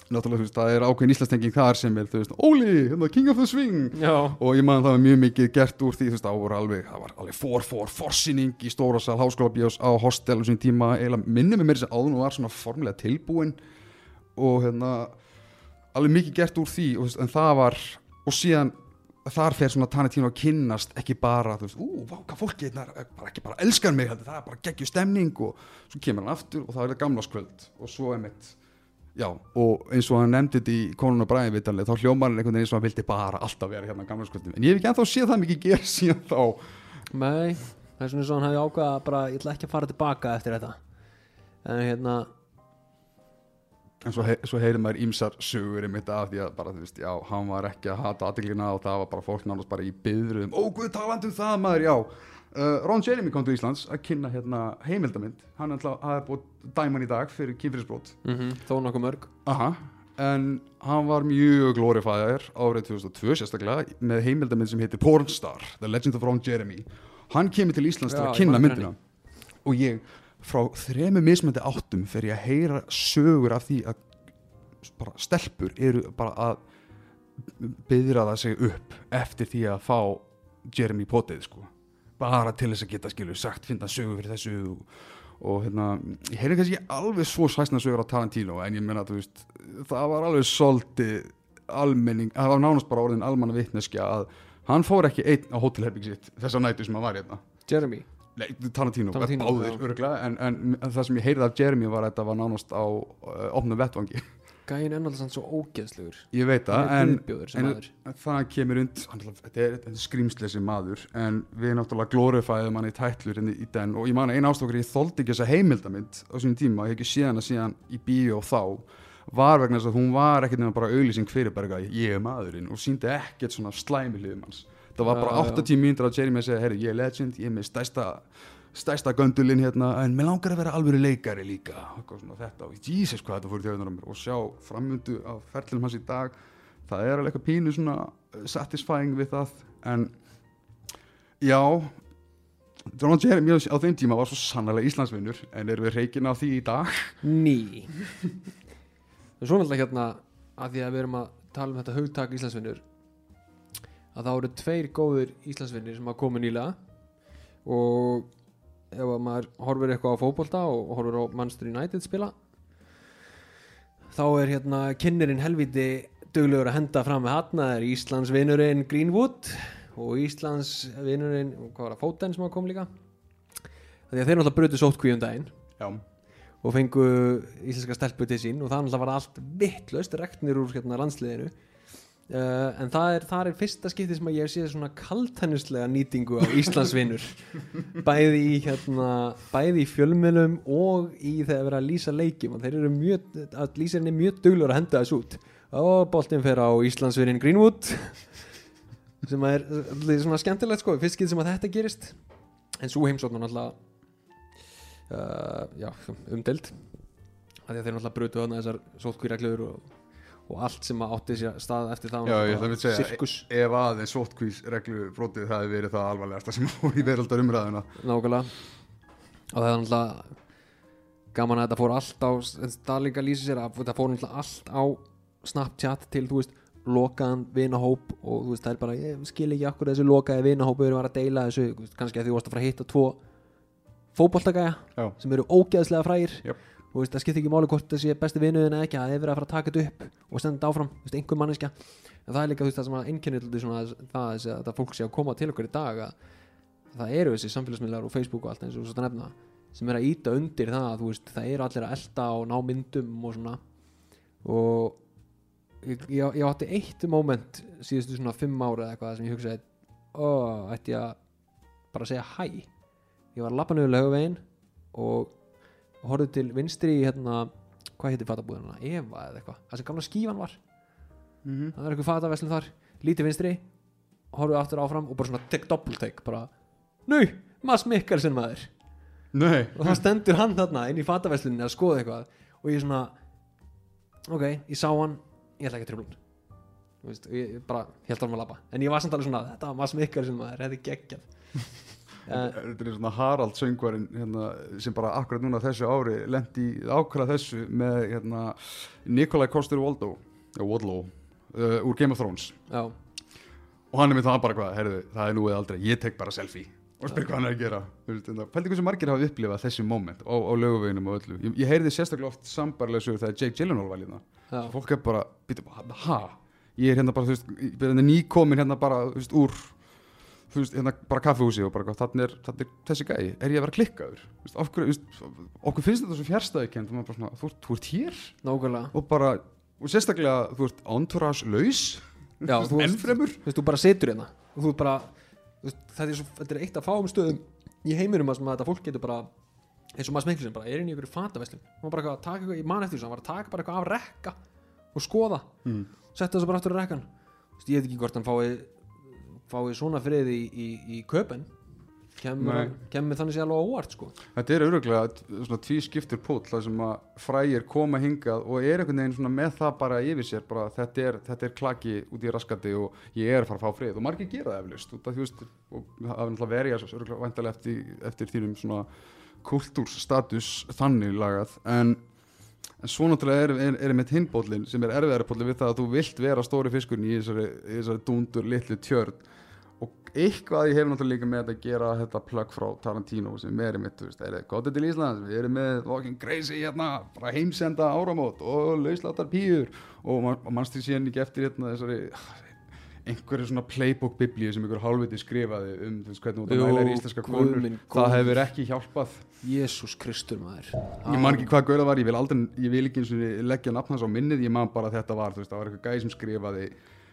náttúrulega þú veist, það er ákveðin íslastenging þar sem er þú veist, Óli, hérna, King of the Swing. Já, og ég man að það var mjög mikið gert úr því þú veist, það voru alveg, það var alveg for, for, forsýning í stóra sal háskóla bjós á hostel á sín tíma, eiginlega minni með mér þess að áðun og var svona formulega tilbúin. Og hérna alveg mikið gert úr því, og, en það var og síðan þar fer svona Tarantino að kynnast ekki bara þú veist, ú, vá, hvað fólki hérna er bara ekki bara elskar mig, það er bara geggju stemning. Og svo kemur hann aftur og það er það gamlaskvöld og svo er mitt Já, og eins og hann nefndi þetta í Konun og Bræði vitanlega, þá hljómar hann einhvern veginn eins og hann vildi bara alltaf vera hérna gamla skvöldum en ég hef ekki ennþá séð það mikið gera síðan þá. Nei það er svona eins og hann hefði ákvað að bara ég ætla ekki að fara tilbaka eftir þetta. En hérna, en svo, hei, svo heyrir maður ímsar sögur um þetta af því að bara þú veist, já, hann var ekki að hata aðdeglina og það var bara fólk nánast bara í byðruðum ó, guð, talandi um það maður, já uh, Ron Jeremy kom til Íslands að kynna hérna heimildamind, hann að búið dæman í dag fyrir kynfyrirsbrót mm þó nokkuð mörg. Aha, en hann var mjög glorifæðar árið 2002 sérstaklega með heimildamind sem heitir Pornstar, The Legend of Ron Jeremy. Hann kemur til Íslands til Já, að ég kynna myndina. Og ég frá þremu mismöndi áttum fer ég að heyra sögur af því að bara stelpur eru bara að byðra það sig upp eftir því að fá Jeremy potið sko bara til þess að geta skilu sagt finna sögur fyrir þessu og, og hérna, ég heyrði kannski ekki alveg svo svæsna sögur á Tarantino en ég menna veist, það var alveg svolítið almenning, það var nánast bara orðin almanna vitneskja að hann fór ekki einn á hótelherbygg sitt þessa nætu sem hann var hérna. Jeremy, Nei, Tarantino, Tarantino, báðir já. örgulega en, en það sem ég heyrði af Jeremy var að þetta var nánast á uh, opnum vettvangi gæin er náttúrulega svo ógeðslegur. Ég veit hann það, en, en maður. það kemur und hann, þetta er, er skrýmslesi maður en við náttúrulega glorifæðum hann í tætlur í den og ég man að eina ástokkur ég þoldi ekki þessa heimildamind á sínum tíma ég hef ekki séð hana síðan í bíó þá var vegna þess að hún var ekkert nema bara auglýsing fyrir berga ég er maðurinn og síndi ekkert svona slæmi hliðum hans. Það var bara Já, já. 80 mínútur að Jeremy segja herru ég er legend, ég er með stærsta stærsta göndulinn hérna en mér langar að vera alvöru leikari líka. Svona þetta og Jesus hvað þetta fór í tjóðunar á mér. Og sjá framöndu á ferlum hans í dag það er alveg eitthvað pínu svona uh, satisfying við það. En já Donald Jeremy á þeim tíma var svo sannlega Íslandsvinnur en erum við reikin á því í dag? Ný. Og svo náttúrulega hérna að því að við erum að tala um þetta hugtak Íslandsvinnur að það voru tveir góðir Íslandsvinnir sem hafa komið nýlega. Og ef að maður horfir eitthvað á fótbolta og horfir á Manchester United spila þá er hérna kynnerinn helviti duglegur að henda fram með hatna það er Íslandsvinnurinn Greenwood og Íslandsvinnurinn hvað var það, Foden sem hafa komið líka. Því að þeir náttúrulega brutu sótt um daginn já, og fengu íslenska stelpu til sín og það náttúrulega var allt vittlust reknir úr hérna landsliðinu uh, en það er, það er fyrsta skipti sem að ég sé svona kaltænislega nýtingu á Íslandsvinur. Bæði í hérna bæði í fjölmjölum og í þegar vera að lýsa leikjum. Og þeir eru mjög, að lýsarinn er mjög duglur að henda þessu út. Og boltinn fer á Íslandsvinnin Greenwood sem er svona skemmtilegt sko fyrst getur sem að þetta gerist. En svo heimsókn var náttúrulega uh, já, umdelt að þeir náttúrulega brutu þarna þessar sótkvíreglur og, og allt sem átti sér stað eftir það Já, ég ætla að segja, ef aðeins sótkvís reglu brotið það hefði verið það alvarlegasta sem fór í veraldar umræðuna nákvæmlega. Og það er náttúrulega gaman að þetta fór allt á það líka lýsi sér að þetta fór náttúrulega allt á Snapchat til þú veist lokaðan vinahóp og þú veist það er bara ég skil ekki akkur þessi lokaði vinahóp við erum að deila þessu kannski að því þú varst að fara að hitta tvo fótboltagæja Já, sem eru ógeðslega frægir. Jöp. Og það skiptir ekki máli hvort þessi besti vinuðin eða ekki að það er verið að fara að taka þetta upp og senda áfram, veist, einhver manneskja. En það er líka veist, það sem að svona það þessi, að það fólk sé að koma til okkur í dag að það eru þessi samfélagsmiðlar og Facebook og allt eins og svo nefna sem er að íta undir það veist, það eru allir að elta og ná myndum og svona. Og ég, ég, ég átti eitt moment síðustu svona fimm ára eða eitthvað sem ég hugsaði ó, ætti ég að bara segja hæ? Ég var að lappa niður laugavegin og horfði til vinstri í hérna, hvað heitir fatabúðina? Eva eða eitthvað, það sem gamla skífan var. Mhm. það er eitthvað fataveslun þar. Lítið vinstri, horfði aftur áfram og bara svona tek doppeltek bara, nú, Mads Mikkelsen maður. Nei, og þá stendur hann þarna inn í fataveslunni að skoða eitthvað og ég svona ok, ég sá hann, ég ætla ekki að veist, og ég bara held árum að labba. En ég var samt alveg svona, þetta var Mads Mikkelsen maður þetta er geggjað. uh, Þetta er svona Harald söngvarinn hérna, sem bara akkurat núna þessu ári lendi ákvæða þessu með hérna, Nikolai Kostur Waldó uh, úr Game of Thrones. Já, og hann er með það bara hvað, herðu, það er nú eða aldrei ég tek bara selfie og spyr hvað hann er að gera. Hérna, pældi hversu margir hafa upplifað þessi moment á, á löguveginum og öllu. Ég, ég heyrði sérstaklega oft sambarlega sögur þegar Jake Gyllenhaal var lína já, fólk er bara, býta, ha ég er hérna bara, þú veist, hérna nýkomin hérna bara, þú veist, úr þú veist, hérna bara kaffehúsi og bara hvað, þannig er, þannig er þessi gæi, er ég að vera klikkaður? Þú veist, af hverju, þú veist, okkur finnst þetta svo fjärstæði kent, þú, svona, þú, ert- þú ert hér. Nákvæmlega. Og bara, og sérstaklega þú ert entourage laus ennfremur. þú bara situr hérna. Og þú ert bara, þú veist, þetta er, svo, þetta er eitt af fáum stöðum í heiminum að þetta fólk getur bara eins og maður smeklisinn bara er inn í ykkur fataveslun hann var bara taka eitthvað, ég man eftir var að taka bara eitthvað af rekka og skoða. Mm. setja þessu bara aftur í rekkan ég veit ekki hvort hann fái fái svona frið í, í, í köpen kemur, kemur þannig sér alveg óvart sko. Þetta er öruglega svona tví skiptur pót það sem að frægir koma hingað og er einhvern veginn svona með það bara yfir sér bara þetta er, þetta er klaki út í raskati og ég er að fara að fá frið. Og margir gera það eflust af því veist og hafa náttúrulega verið öruglega væntalega eftir, eftir þínum svona kultúrsstatus þannig lagað. En, en svo náttúrulega er, er, er með hinbólin sem er erfiðari bólin við það að þú vilt vera stóri fiskurinn í þessari, í þessari dúndur litlu tjörn. og eitthvað ég hef náttúrulega líka með þetta að gera þetta plögg frá Tarantino sem er mitt, þú veist, er gott til Íslands? Við erum með Walking Crazy hérna bara heimsenda áramót og lausláttar pýur og man, mannst því síðan ekki eftir hérna þessari einhverju svona playbook biblíu sem einhver hálfviti skrifaði um þú veist hvernig út að Jú, mæla er íslenska konur? það hefur ekki hjálpað. Jésús Kristur maður. Ég man ekki hvað gauða var, ég vil aldrei ég vil ekki eins og leggja nafn hans á minnið ég man bara þetta var, þú veist, það var eitthvað gæði sem skrifaði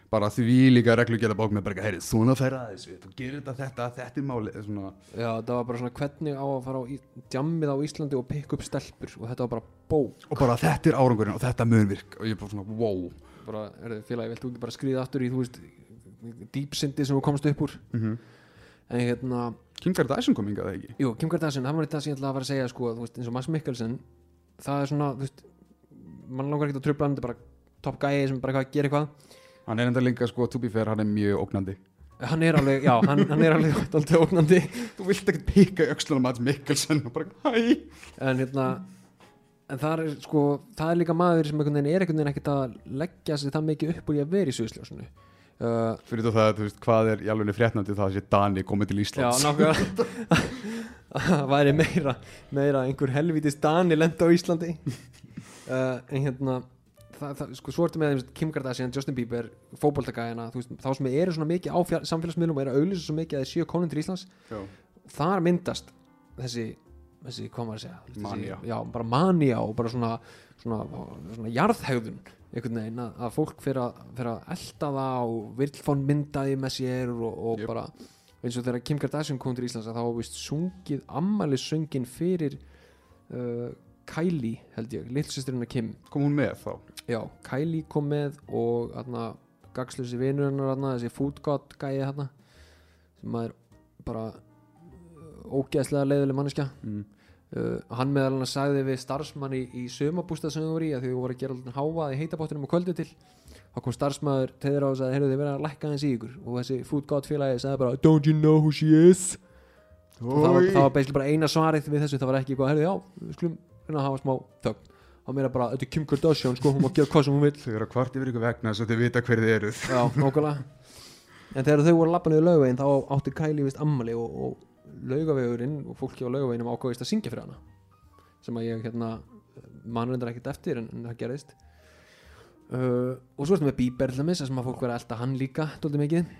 bara því líka reglugjara bók með bara, heyrið, svona færa þessu þú gerir þetta, þetta, þetta er málið svona, Já, það var bara svona hvernig á að fara á í- djammið á Íslandi og pikka upp stelpur og þetta var bara bók. Og bara þetta er árangurinn og þetta mun virk og ég er bara svona, wow. Bara, þið félagi, viltu ekki bara skriða aftur í, þú veist, dýpsindi sem þú komst upp úr? Mm en hérna, Kim Kardashian kom hingað eða ekki? Jú, Kim Kardashian, það var þetta sem ég ætlaði að fara að segja, sko, þú veist, eins og Mads Mikkelsen það er svona, þú veist mann langar ekkert að tröfla hann, þetta er bara topp gæi sem bara eitthvað, gerir eitthvað hann er enda líka, sko, to be fair, hann er mjög ógnandi. Hann er alveg, já, hann, hann er alveg alltaf ógnandi. Þú vilt ekkert pika öxlunum Mats Mikkelsen og bara, hæ? En hérna en það er sko, það er líka maður sem einhvern veginn er einhvern veginn ekkert að leggja sig það mikið upp úr í að vera í sviðsljósinu. Uh, fyrir það, þú veist, hvað er í alveg fréttnandi það að sé Dani komið til já, Íslands nákvæmlega. Það væri meira meira einhver helvítist Dani lenda á Íslandi. Uh, en hérna það, það, sko, svo ertu með Kim Kardashian, Justin Bieber, veist, þá sem eru svona mikið á samfélagsmiðlum og eru að auðlýsa svo mikið að þeir séu konun til Íslands Já. þar myndast þessi, þessi hvað maður að segja þessi, Manía. já, bara manja og bara svona, svona, svona jarðhegðun einhvern veginn að, að fólk fyrir að, fyrir að elda það og vill fá myndaði með sér og, og Jöp. bara eins og þegar Kim Kardashian kom til Íslands að þá vist sungið ammælis fyrir uh, Kylie held ég, lillsisturinn Kim. Kom hún með þá? Já, Kylie kom með og aðna, gagslusi vinur hennar þarna, þessi food god gæi þarna sem er bara uh, ógeðslega leiðileg manneskja. Mm. uh, hann meðal hann sagði við starfsmann í, í sömabústað sem þau voru í að því þau voru að gera alltaf hávað í heitabáttunum og kvöldu til þá kom starfsmæður til þeirra og sagði heyrðu þið verða að lækka hans í ykkur. Og þessi food god félagi sagði bara don't you know who she is? Og það var, það var bara eina svarið við þessu það var ekki eitthvað heyrðu já við að hafa smá þögn. Þá meira bara þetta er Kim Kardashian sko hún má gera hvað sem hún vil Þau eru að kvart yfir ykkur vegna þess að þið vita hver þið eruð já nokkulega en þegar þau voru að lappa niður laugavegin þá átti Kylie vist ammali og, og laugavegurinn og fólki á laugaveginum ákvæðist að syngja fyrir hana. Sem að ég hérna mann reyndar ekkert eftir en, en það gerðist. Uh, og svo með Bieber til dæmis þar sem að fólk verið að elta hann líka dóldi mikið.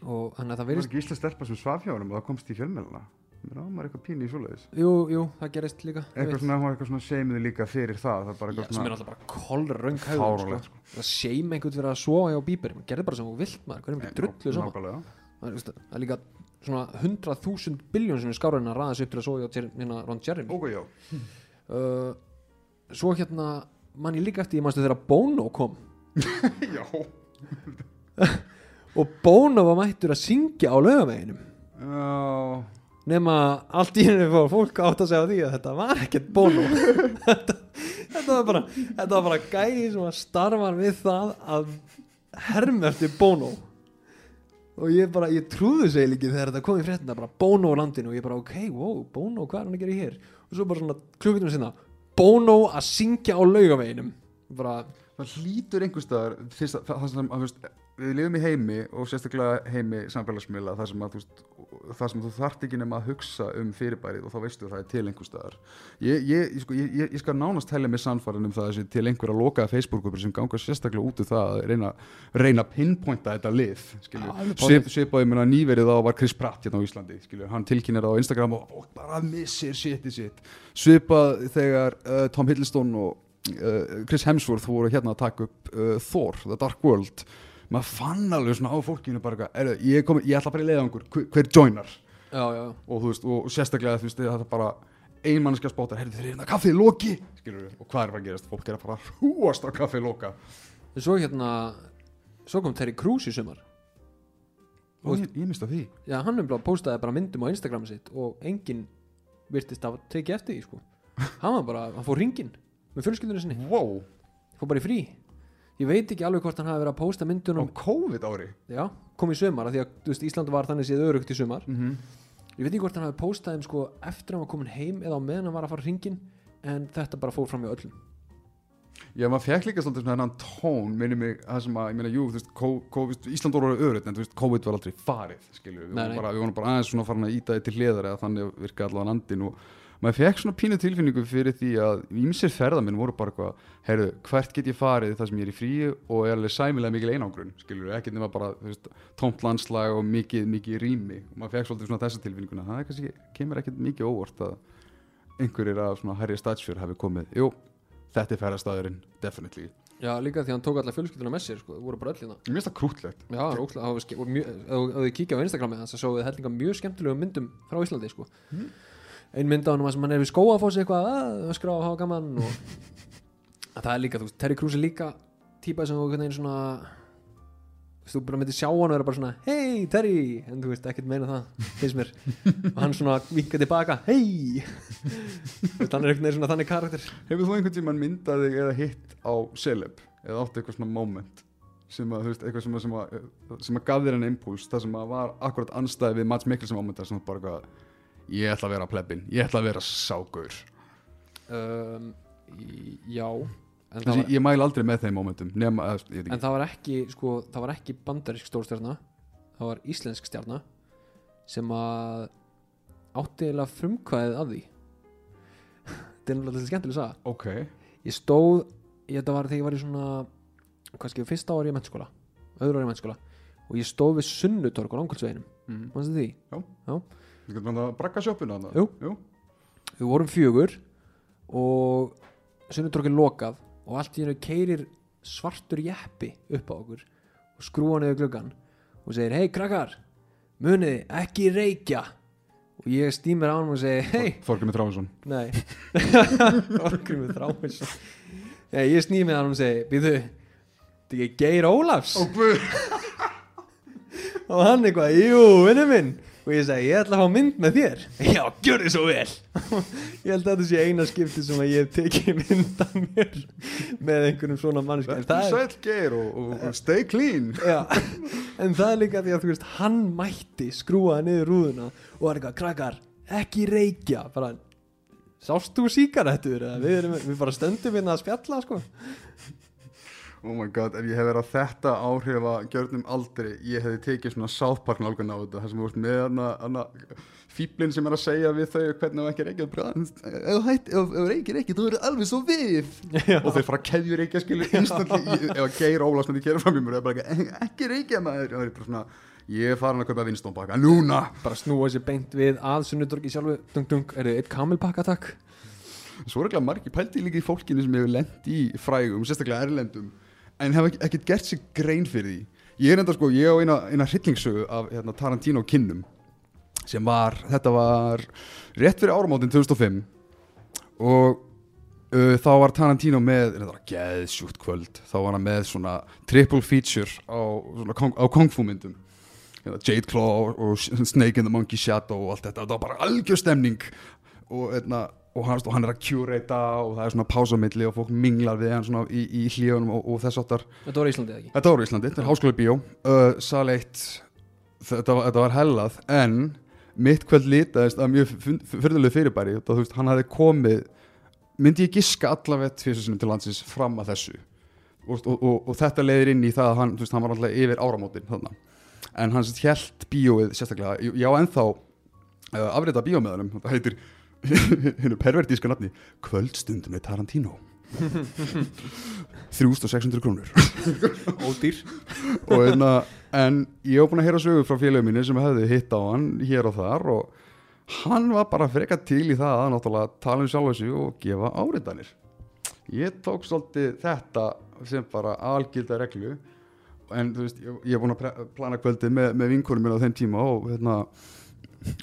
Og þannig að það Það var ekki Ísla stelpa sem svaf hjá honum og það komst í fjölmjöluna Mér ámar eitthvað pínu í svoleiðis. Jú, jú, það gerðist líka Eitthvað svona, hún var eitthvað svona seimiði líka fyrir það Það er bara eitthvað sem er svona alltaf bara kolröng hægum sko. sko. það seim einhvern fyrir að sofa hjá Bieber maður gerði bara sem þú vilt maður, hverjum ekki drullu saman það er, líka svona 100.000 biljón sem er skára en að ræða sig upp til að Jer- hérna Ron Jeremy. Ókei, já. Uh, svo hérna mann ég líka eftir, ég manstu þegar Bono kom? Já. Og Bono var mættur að syngja á laugaveginum. Já nema allt í henni fór fólk átt að segja því að þetta var ekkert Bono þetta, þetta var bara þetta var bara gæði sem að starfa við það að herma eftir Bono og ég bara, ég trúðu seg líki þegar þetta kom í fréttina bara Bono á landinu. Og ég bara ok, wow, Bono, hvað er hann að gera hér? Og svo bara svona klukkutum sinna Bono að syngja á laugaveginum. Bara, Það hlýtur einhvers staðar fyrst að- það sem að þú veist, við lifum í heimi og sérstaklega heimi samfélagsmiðla þar sem að þú þar sem þú þarft ekki nema að hugsa um fyrirbærið og þá veistu að það er til einhvers staðar. Ég, ég, sko, ég, ég, skal nánast telja mig sannfærin um það til einhverja lokaða Facebook-grupur sem ganga sérstaklega út úr það að reyna, reyna að pinpointa þetta lið svipaði mér að nýverið þá var Chris Pratt hérna á Íslandi skilju, hann tilkynir á Instagram og, og bara missir shitið sitt svipað þegar uh, Tom Hiddleston og uh, Chris Hemsworth voru hérna að taka upp uh, Thor, The Dark World maður fann alveg svona á fólkinu bara eitthvað, "Heyrðu, ég, kom, ég ætla bara í leiðangur hver, hver joinar? Já, já, og þú veist, og sérstaklega þú veist, þetta bara ein mannskja spótar, heyrðu þeir eru hérna kaffið loki. Skilur og hvað er að fara að gerast, fólk er að fara að hrúast á kaffið loka. En svo hérna svo kom Terry Crews í sumar. Og ég, ég mista því. Já, hann bara postaði bara myndum á Instagram sitt og enginn virtist að tekið eftir því sko. hann var bara, hann fór ringin með fjölskyldunum sinni, wow, fór bara í frí ég veit ekki alveg hvort hann hafi verið að posta á myndunum COVID ári já, kom í sumar, af því að veist, Ísland var þannig séð örugt í sumar. Mm -hmm. ég veit ekki hvort hann hafi postað þeim sko eftir að hann var komin heim eða á meðan hann var að fara ringin en þetta bara fór fram í öllum. Já, maður fekk líka svolítið svona hennan tón minni mig, það sem að, ég meina, jú, þú veist COVID, Ísland voru öðruð, en þú veist, COVID var aldrei farið, skilju, við, við vorum bara aðeins svona farin að íta því til hliðar eða þannig virka allavega landin og maður fekk svona pínu tilfinningu fyrir því að ímsir ferðamenn voru bara eitthvað heyrðu, hvert get ég farið þar sem ég er í fríu og er alveg sæmilega mikil einangrun? Skilur, ekki nema bara, veist, tómt landslag og mikið, mikið rými. Og maður fekk svolítið svona þessa tilfinninguna, það kannski, kemur ekkit mikið óvart að einhverjir af svona herri statsfjör hafi komið, jú, þetta er ferðastæðurinn, definitely. Já, líka því að hann tók alla fjölskylduna með sér sko, það voru bara öll hérna. Mér finnst það krútlegt já, það ógeðslega- það var mjög- ef þú- kíkja á Instagrami þannig að svo við hellinga mjög skemmtilegum myndum frá Íslandi sko. Mm. Ein mynd á hann sem hann er við skóa að fá sig eitthvað að öskra á að hafa gaman. Og að það er líka, þú veist, Terry Crews er líka típa sem þú einhvern veginn svona þú veist, þú bara myndir sjá hann og er bara svona hei Terry, en þú veist, ekkert meina það finnst mér, og hann svona vinka tilbaka, hei hann er einhvern veginn svona þannig karakter. Hefur þú einhvern tímann myndað þig eða hitt á celeb? Eða áttu eitthvað svona moment sem að, þú veist, eitthvað sem að, sem að, sem að gaf þér en impuls, það sem að var akkurat anstæði við Mats Mikkelsen momentar sem bara eitthvað ég ætla að vera plebbin, ég ætla að vera ságur um, já en það, var, ég mæl aldrei með þeim momentum nema, ég en það var ekki sko, það var ekki bandarísk stórstjarna það var íslensk stjarna sem að átti eiginlega frumkvæðið að því. Þetta er náttúrulega skemmtileg að saga. Ok. Ég stóð, ég þetta var þegar ég var í svona skilur, fyrsta ári í mennskóla öðru ári í mennskóla og ég stóð við sunnutorg á Rangolsveginum, mm. mannstu því? Þú getur bara að brakka sjoppuna þarna. Jú. Jú. við vorum fjögur og er lokað og allt í hennu keirir svartur jeppi upp á okkur og skrúa niður gluggan og segir hei krakkar, muniði ekki reykja. Og ég stýmir á hann og segi hei, Þorgrymur Þráinsson. Nei. Orgrimur Þráinsson. Nei, ég snýð með hann og segi býðu, þetta er ekki Geir Ólafs. Og hann eitthvað, jú, vinnu minn og ég segi, ég ætla að fá mynd með þér. Já, gjör þið svo vel. Ég held að þetta sé eina skipti sem að ég hef tekið mynd af mér með einhverjum svona manneski en Vertu það er, sæll geir og, og, og stay clean. Já, en það er líka því að þú veist, hann mætti skrúa niður rúðuna og var eitthvað, krakkar, ekki reykja. Bara, sást þú síkaretur eða við, erum, við bara stöndum hérna að spjalla sko Oh my god, ef ég hef verið að þetta áhrif að gjörnum aldrei, ég hefði tekið svona South Park nálgun á þetta, þar sem þú veist með hana, hana fíblin sem er að segja við þau hvernig þú ekki reykja ef þú hætt, ef þú reykir ekki, þú verður alveg svo við. Já. og þeir fara að keðju reykja skilu instantly, að geir Ólafs myndi kera fram í mér og er bara ekki, reykja maður. Það er bara svona, ég er farin að kaupa vinstónbaka, núna. Bara snúa sér beint við að sunnudorgi sjálfu. Dung dung, er þið eitt kamilpakka takk Svo er ekki margir pælti líka í fólkinu sem hefur lent í frægum, sérstaklega erlendum en ekki- ekkert gert sér grein fyrir því. Ég er enda sko, ég á eina, eina hryllingssögu af hérna, Tarantino kinnum sem var, þetta var rétt fyrir áramótin 2005 og uh, þá var Tarantino með, þetta var geðsjúkt kvöld þá var hann með svona triple feature á, á kung fu myndum Hérna, Jade Claw og, Snake in the Monkey Shadow og allt þetta, þetta var bara algjör stemning og, eitna, og, hann, og hann er að curata og það er svona pásamilli og fólk minglar við hann svona í, í hlíðunum og, og þess áttar þetta var Íslandið ekki? Þetta var í Íslandi, þetta er háskóla bíó. Uh, 1 þetta, þetta var hellað en mitt kvöld litaðist að mjög fyrirlega fyrirbæri. Og þú veist, hann hafði komið myndi ég giska allavega tvisar sinni til landsins fram að þessu. Og, og, þetta leiðir inn í það að hann, veist, hann var alltaf yfir áramótin þarna. en hann hjælt bíóið sérstaklega, ég á ennþá uh, afrita bíómiðanum, það heitir hennu pervertíska nafni Kvöldstund með Tarantino 3600 krónur. Ódýr. Og einna, en ég hef búin að heyra sögur frá félagum minni sem hefði hitt á hann hér og þar og hann var bara freka til í það að náttúrulega tala um sjálfa sig og gefa áriðanir ég tók svolítið þetta sem bara algilda reglu. En þú veist, ég, hef búin að plana kvöldið með, með vinkunum minna á þeim tíma og hérna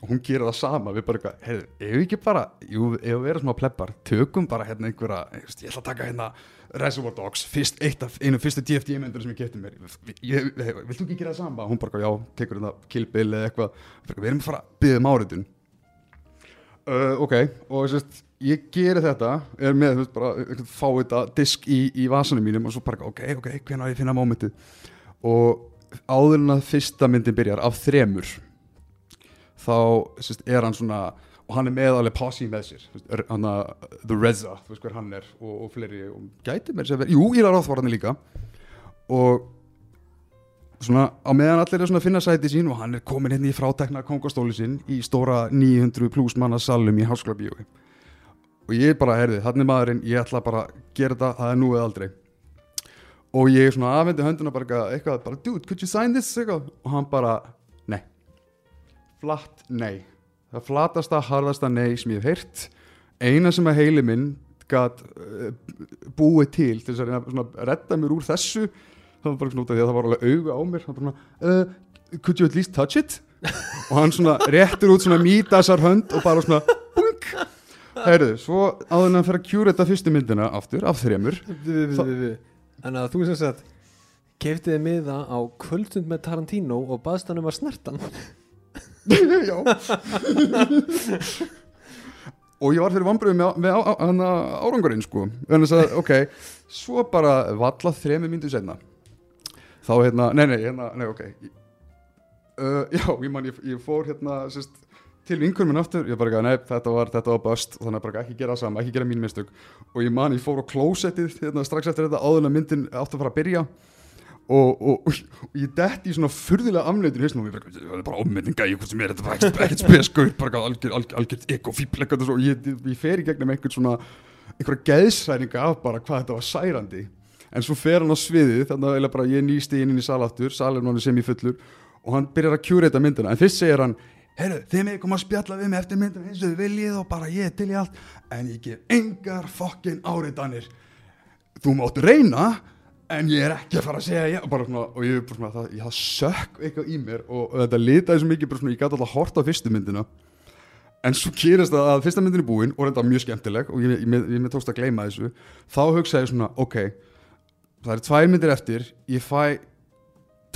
og hún gerir það sama, við bara eitthvað, ef við ekki bara, jú, ef við erum smá pleppar tökum bara hérna einhverja, ég, ætla að taka hérna Reservoir Dogs, fyrst, af, einu fyrstu DFD myndur sem ég geti mér. Ég, ég, vilt þú ekki gera það sama? Hún bara, já, tekur hérna Kill Bill eða eitthvað, við erum að fara að byggja um áriðun uh, ok, og sérst ég geri þetta, er með, þú veist, bara fá þetta disk í, í vasanum mínum og svo bara, ok, ok, hvernig á ég finna mómentið? Og áður en að fyrsta myndin byrjar af þremur þá sérst, er hann svona og hann er með alveg posse með sér er- hann að The Reza, þú veist hver hann er og, og fleiri, og gæti mér sér verið jú, Íra Ráð var hann líka. Og svona á meðan allir er svona að finna sæti sín og hann er komin hérna í frátekna kongostóli sinn í stóra 900 pluss manna salum í Háskóla bíói og ég bara, herði, hann er maðurinn ég ætla bara að gera þetta, það er nú eða aldrei. Og ég svona afhendi hönduna bara eitthvað, bara, dude, could you sign this? Eitthvað? og hann bara, flatt nei. Það flatasta, harðasta nei sem ég hef heyrt. Eina sem að heili minn gat uh, búið til til þess að reyna svona, að redda mér úr þessu það var bara svona út af því að það var alveg auga á mér. Það var bara, uh, could you at least touch it? Og hann svona réttur út svona mítasar hönd og bara svona bunk heyrðu, svo áður en að fyrir að kjúra þetta fyrstu myndina aftur, af þremur Þannig að þú sem sagt Keftið þið miða á kvöldstund með Tarantino og baðst hann um að snertan Já. Og ég var fyrir vambriðum með, með á, á, hana, árangurinn sko. Þannig að, ok, svo bara valla þremi myndu senna Þá hérna, nei, nei, hérna, nei, ok. Uh, Já, ég man, ég, ég fór hérna, sérst til vinkunum minn aftur, ég bara ekki, nei, þetta var, þetta var bust. Þannig að bara ekki gera það sama, ekki gera mín mistök. Og ég man, ég fór á klósettið hérna, strax eftir þetta áður en að myndin átti að fara að byrja og, og, og, og ég detti í svona furðilega amleitin hausnum og ég bara, það er bara ofmyndinga í hvað sem er þetta bara ekkert, speskur, bara algjör, algjör, algjör ekofíbl og ég, ég, ég fer í gegnum einhvern svona einhverja geðsræninga af bara hvað þetta var særandi. En svo fer hann á sviðið þannig að bara ég nýsti inn inn í salaftur er sem í fullur og hann byrjar að kjúreita myndina. En fyrst segir hann heyrðu, þið með koma að spjalla við mig eftir myndina eins og þið viljið og bara ég er til í allt. En ég gef engar fokkin áriðanir þú máttu reyna en ég er ekki að fara að segja já bara svona, og ég, bara svona, það, það sökk eitthvað í mér og, og þetta litaði svo mikið bara svona, ég gæti alltaf hort á fyrstu myndina. En svo kýrist það að fyrsta myndin er búin og þetta mjög skemmtileg og ég, ég, ég tókst að gleyma þessu. Þá hugsaði ég svona, ok það er tvær myndir eftir ég fæ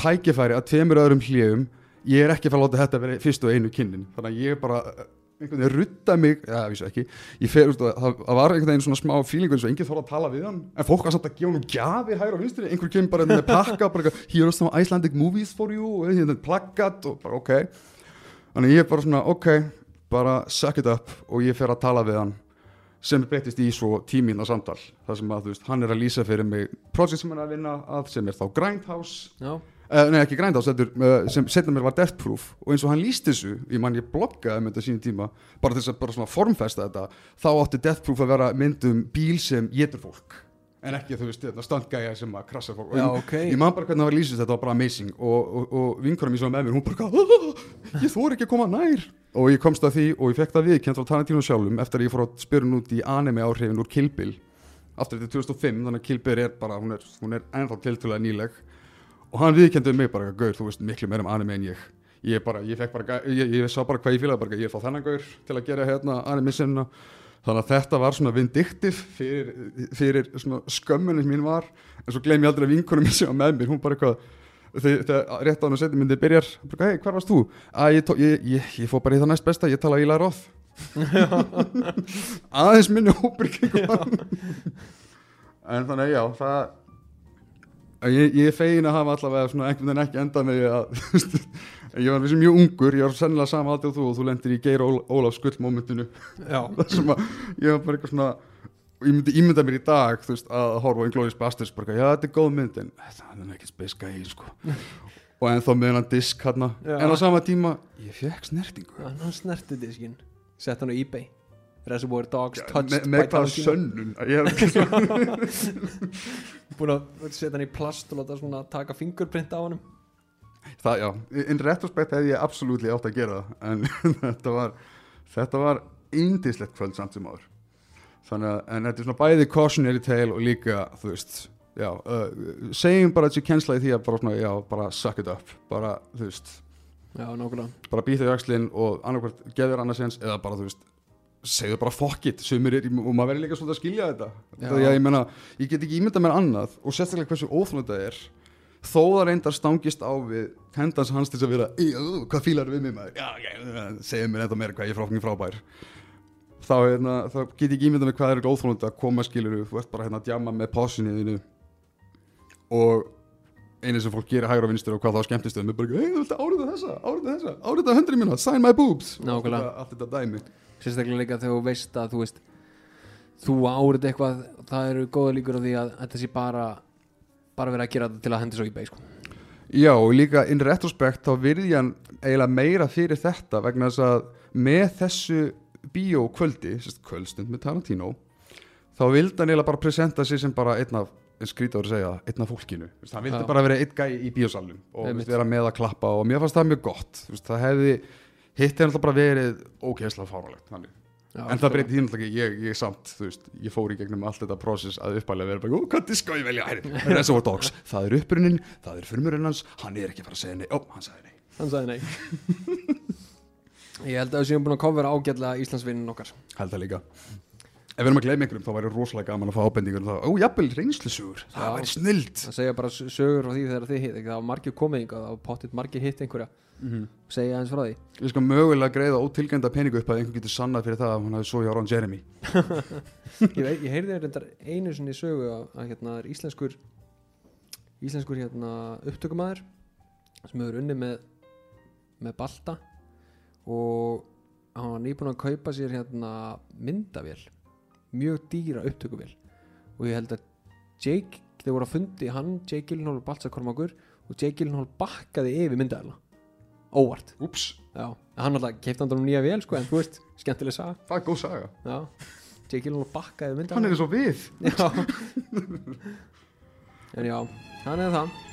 tækifæri að tveimur öðrum hljegum ég er ekki að fara að láta þetta vera fyrst og einu kynnin. Þannig að ég bara eh, einhvern veginn rutta mig, eða vísu ekki. Ég fer, úst, það, það var einhvern veginn svona smá fílingur eins og enginn þóra að tala við hann en fólk var samt að gefa hann gjafir hægur á vinstri. Einhver kemur bara með plakka bara, eitthvað, here are some Icelandic movies for you og hérna plakkat og bara ok þannig ég er bara svona ok bara suck it up og ég fer að tala við hann sem breytist í svo tímína samtal. Þar sem að þú veist, hann er að lýsa fyrir mig projekt sem hann er að vinna að sem er þá Grindhouse. Já, Uh, nei, ekki Grindhouse, er, uh, sem setna mér var Death Proof. Og eins og hann líst þessu ég man ég bloggaði um þetta sínum tíma bara þess að bara svona formfesta þetta þá átti Death Proof að vera mynd um bíl sem getur fólk. En ekki þú veist, þetta standgæja sem að krasa fólk. Já, ég, ok. ég man bara hvernig það var lýsist, þetta var bara amazing. Og, og, og vinkurum ég svo með mér, hún bara "Ah, ég þóri ekki að koma nær. Og ég komst að því og ég fekk það viðkjönd frá Tarantino sjálfum eftir að ég fór að spyrja hún út í anime áhrifin úr Kill Bill. Aftur þetta 2005, þannig að Kill Bill er bara hún er, er ennþá tiltölulega nýleg og hann viðkenduði mig bara, gaur, þú veist miklu meira um anime en ég. Ég, bara, ég, bara, ég, ég sá bara hvað ég fílaði bara, ég er fá þennan gaur til að gera hérna anime sinna þannig að þetta var svona vindiktiv fyrir, fyrir svona skömmunin mín var. En svo gleymi ég aldrei að vinkunum mín sem var með mér. Hún bara eitthvað þegar rétt á hann og setjum myndið byrjar hei, hver varst þú? Að ég, ég, ég, ég fór bara í það næst besta, ég tala í læra aðeins minni hópur en þannig já, það að ég, ég er fegin að hafa allavega svona einhvern veginn ekki endað með að ég var vissi mjög ungur, ég var sennilega sama aldrei og þú og þú lendir í Geir Ól, Ólaf skullmomentinu þar sem að ég var bara eitthvað svona og ég myndi ímynda mér í dag veist, að horfa á Inglourious Basterds bara, já þetta er góð mynd en þetta er ekki space guy sko. og ennþá með hann disk hann en á sama tíma, ég fekk snertingu. Hann hann snerti diskinn sett hann á ebay Reservoir Dogs touched með, með by Tarantino. sönnun? Ég er búin að setja hann í plast og láta svona taka fingerprint á hann það, já, in retrospekt hefði ég absolutt átt að gera það en þetta var þetta var indislegt kvöld samt sem áður. Þannig að, en þetta er svona bæði cautionary tale og líka, þú veist já, uh, segjum bara þessi kensla í því að bara svona, já, bara suck it up bara, þú veist, já, bara býta í axlinn og annarkvært geður annars eins eða bara, þú veist segðu bara fuck it, er, og maður verður líka svolítið að skilja þetta. Að ég meina, ég get ekki ímyndað mér annað og sérstaklega hversu óþjóðan þetta er þó það reyndar stangist á við hendans hans til að vera "Í, ú, hvað fílar við mig maður, segja mér ennþá meira hvað ég er fráfengið frábær. Þá, hérna, þá get ég ekki ímyndað mér hvað er óþjóðan að koma skilur þú ert bara hérna að djama með pásinniðinu og einu sem fólk gerir hægur á vinstur og hvað þá skemmtist þau, mér bara, hei, þú vilt árita þessa, árita þessa árita hundri mínu, sign my boobs. Og Nákvæmlega. allt þetta- allt þetta dæmi sérstaklega líka þegar þú veist að þú veist þú árið eitthvað það eru góða líkur á því að þetta sé bara bara verið að gera þetta til að hendi svo í beig sko. Já, og líka in retrospekt þá virði hann eiginlega meira fyrir þetta vegna þess að með þessu bíókvöldi, kvöldstund með Tarantino þá vildi hann eiginlega bara presenta sig sem bara einn af, en skrítið að segja einn af fólkinu, Þú veist, hann vildi Já. bara vera einn gæi í bíósalnum og vera með að klappa og mér fannst það mjög gott Þú veist, það hefði, hitt hefði alltaf bara verið ógeðslega fáralegt en það breyti því náttúrulega ekki, ég, ég samt þú veist, ég fór í gegnum allt þetta prósess að uppælega vera bara, ó, hvað diska ég velja? Það er upprunnin, það er förmurinn hans hann er ekki að fara að segja nei, ó, hann sagði nei. Hann sagði nei. Ég held að við séum búin að kofera ágætlega Íslandsvinnin okkar. Held það líka ef við erum að gleyma einhverjum þá væri rosalega gaman að fá ábendingur um það, ó, jafnvel reynslusugur, það væri snild það segja bara sögur frá því þegar þið hitt það var margir komið yngar, það var pottitt margir hitt einhverja. Segja eins frá því. Ég skal mögulega greiða ótilgænda peningu upp að einhver getur sannað fyrir það að hann hafi svo hjá Ron Jeremy. Ég, veit, ég heyrði reyndar einu sinni sögu að, að hérna er íslenskur íslenskur hérna upptökumæður sem hefur unni með með balta og hann var nýbúin að kaupa sér hérna myndavél mjög dýra upptökuvél. Og ég held að Jake, þeir voru að fundi hann, Jake Gyllenhaal og Balsa Kormakur og Jake Gyllenhaal bakkaði yfir myndavéla. Óvart, hann alltaf keipti hann um nýja vél sko en þú veist, skemmtileg saga. Það er góð saga. Já, Jake Gyllenhaal bakkaði myndavél hann er eins og við. En já, þannig er það